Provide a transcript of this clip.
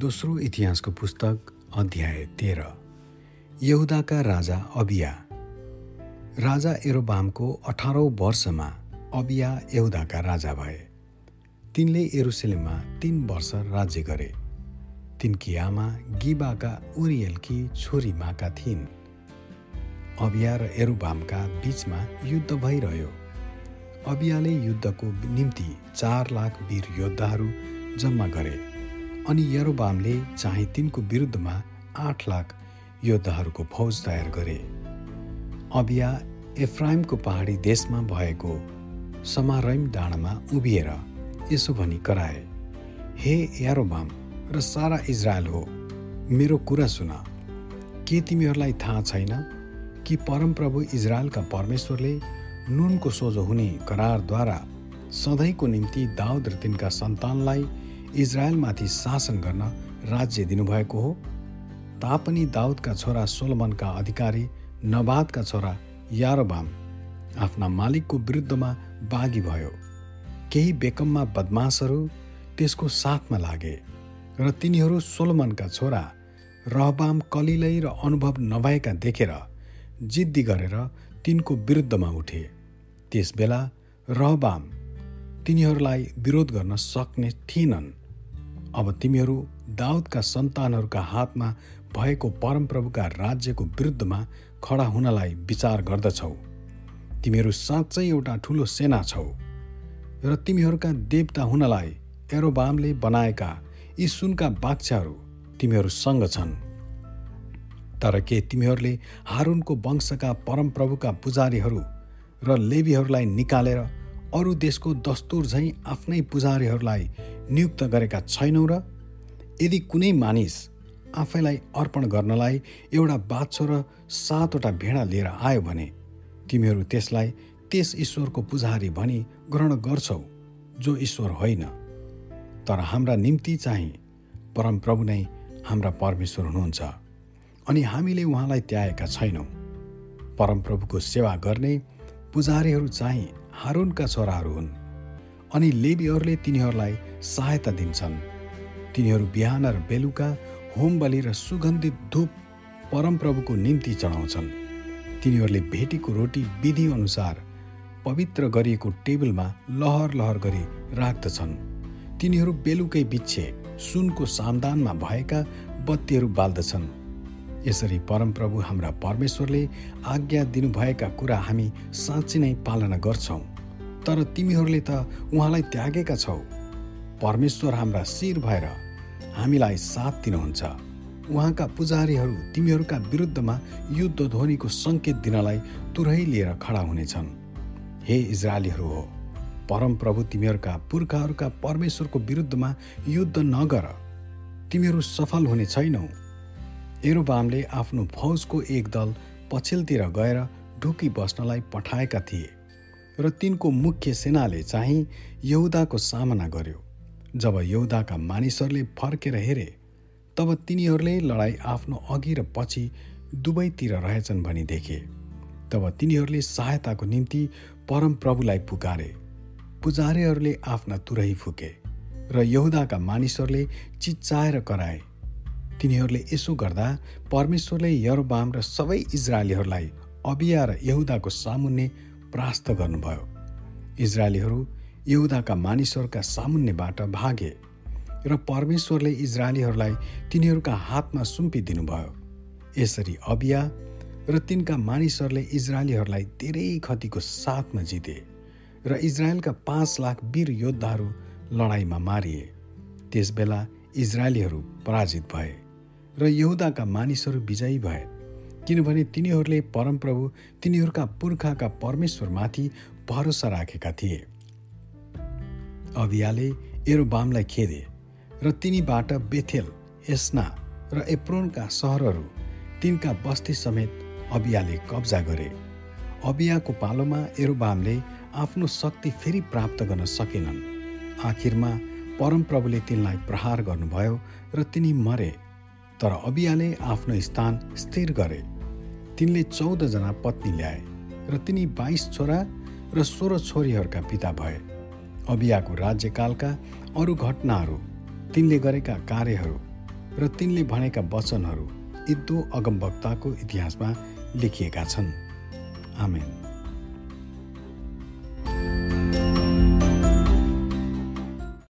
दोस्रो इतिहासको पुस्तक अध्याय तेह्र। यहुदाका राजा अबिया। राजा एरोबामको अठारौँ वर्षमा अबिया यहुदाका राजा भए। तिनले एरुसलेममा तीन वर्ष राज्य गरे। तिनकी आमा गिबाका उरियलकी छोरी माका थिइन्। अबिया र एरुबामका बीचमा युद्ध भइरह्यो। अबियाले युद्धको निम्ति चार लाख वीर योद्धाहरू जम्मा गरे। अनि यरोबामले चाहिँ तिनको विरुद्धमा आठ लाख योद्धाहरूको फौज तयार गरे। अबिया एफ्राइमको पहाडी देशमा भएको समारैम डाँडामा उभिएर यसो भनी कराए हे यारोबाम र सारा इजरायल हो मेरो कुरा सुन। के तिमीहरूलाई थाहा छैन कि परमप्रभु इजरायलका परमेश्वरले नुनको सोझो हुने करारद्वारा सधैँको निम्ति दाउद र तिनका सन्तानलाई इजरायलमाथि शासन गर्न राज्य दिनुभएको हो। तापनि दाउदका छोरा सोलमनका अधिकारी नबादका छोरा यारोबाम आफ्ना मालिकको विरुद्धमा बागी भयो। केही बेकममा बदमासहरू त्यसको साथमा लागे र तिनीहरू सोलमनका छोरा रहबाम कलिलै र अनुभव नभएका देखेर जिद्दी गरेर तिनको विरुद्धमा उठे। त्यसबेला रहबाम तिनीहरूलाई विरोध गर्न सक्ने थिएनन्। अब तिमीहरू दाउदका सन्तानहरूका हातमा भएको परमप्रभुका राज्यको विरुद्धमा खडा हुनलाई विचार गर्दछौ। तिमीहरू साँच्चै एउटा ठुलो सेना छौ र तिमीहरूका देवता हुनलाई एरोबामले बनाएका यी सुनका बाक्षाहरू तिमीहरूसँग छन्। तर के तिमीहरूले हारुनको वंशका परमप्रभुका पुजारीहरू र लेबीहरूलाई निकालेर अरू देशको दस्तुर झैँ आफ्नै पुजारीहरूलाई नियुक्त गरेका छैनौ र यदि कुनै मानिस आफैलाई अर्पण गर्नलाई एउटा बाछो र सातवटा भेडा लिएर आयो भने तिमीहरू त्यसलाई त्यस ईश्वरको पुजारी भनी ग्रहण गर्छौ जो ईश्वर होइन। तर हाम्रा निम्ति चाहिँ परमप्रभु नै हाम्रा परमेश्वर हुनुहुन्छ अनि हामीले उहाँलाई त्यागेका छैनौँ। परमप्रभुको सेवा गर्ने पुजारीहरू चाहिँ हारुनका छोराहरू हुन्। अनि लेबीहरूले तिनीहरूलाई सहायता दिन्छन्। तिनीहरू बिहान र बेलुका होम बलि र सुगन्धित धुप परमप्रभुको निम्ति चढाउँछन्। तिनीहरूले भेटीको रोटी विधि अनुसार पवित्र गरिएको टेबलमा लहर लहर गरी राख्दछन्। तिनीहरू बेलुकै बिच्छे सुनको सामदानमा भएका बत्तीहरू बाल्दछन्। यसरी परमप्रभु हाम्रा परमेश्वरले आज्ञा दिनुभएका कुरा हामी साँच्ची नै पालना गर्छौँ। तर तिमीहरूले त उहाँलाई त्यागेका छौ। परमेश्वर हाम्रा शिर भएर हामीलाई साथ दिनुहुन्छ। उहाँका पुजारीहरू तिमीहरूका विरुद्धमा युद्ध ध्वनिको सङ्केत दिनलाई तुरै लिएर खडा हुनेछन्। हे इजरायलीहरू हो परमप्रभु तिमीहरूका पुर्खाहरूका परमेश्वरको विरुद्धमा युद्ध नगर। तिमीहरू सफल हुने छैनौ। एरोबामले आफ्नो फौजको एक दल पछिल्तिर गएर ढुकी बस्नलाई पठाएका थिए। र तिनको मुख्य सेनाले चाहिँ यहुदाको सामना गर्यो। जब यहुदाका मानिसहरूले फर्केर हेरे तब तिनीहरूले लडाइँ आफ्नो अघि र पछि दुवैतिर रहेछन् भनी देखे। तब तिनीहरूले सहायताको निम्ति परमप्रभुलाई पुकारे। पुजारीहरूले आफ्ना तुरै फुके र यहुदाका मानिसहरूले चिच्चाएर कराए। तिनीहरूले यसो गर्दा परमेश्वरले यरोबाम र सबै इजरायलीहरूलाई अबिया र यहुदाको सामुन्ने परास्त गर्नुभयो। इजरायलीहरू यहुदाका मानिसहरूका सामुन्नेबाट भागे र परमेश्वरले इजरायलीहरूलाई तिनीहरूका हातमा सुम्पिदिनुभयो। यसरी अबिया र तिनका मानिसहरूले इजरायलीहरूलाई धेरै खतिको साथमा जिते र इजरायलका पाँच लाख वीर योद्धाहरू लडाइँमा मारिए। त्यसबेला इजरायलीहरू पराजित भए र यहुदाका मानिसहरू विजयी भए। किनभने तिनीहरूले परमप्रभु तिनीहरूका पुर्खाका परमेश्वरमाथि भरोसा राखेका थिए। अभियाले एरोबामलाई खेदे र तिनीबाट बेथेल एस्ना र एप्रोनका सहरहरू तिनका बस्ती समेत अबियाले कब्जा गरे। अबियाको पालोमा एरोबामले आफ्नो शक्ति फेरि प्राप्त गर्न सकेनन्। आखिरमा परमप्रभुले तिनलाई प्रहार गर्नुभयो र तिनी मरे। तर अबियाले आफ्नो स्थान स्थिर गरे। तिनले चौधजना पत्नी ल्याए र तिनी बाइस छोरा र सोह्र छोरीहरूका पिता भए। अबियाको राज्यकालका अरू घटनाहरू तिनले गरेका कार्यहरू र तिनले भनेका वचनहरू इद्दो अगमवक्ताको इतिहासमा लेखिएका छन्। आमेन।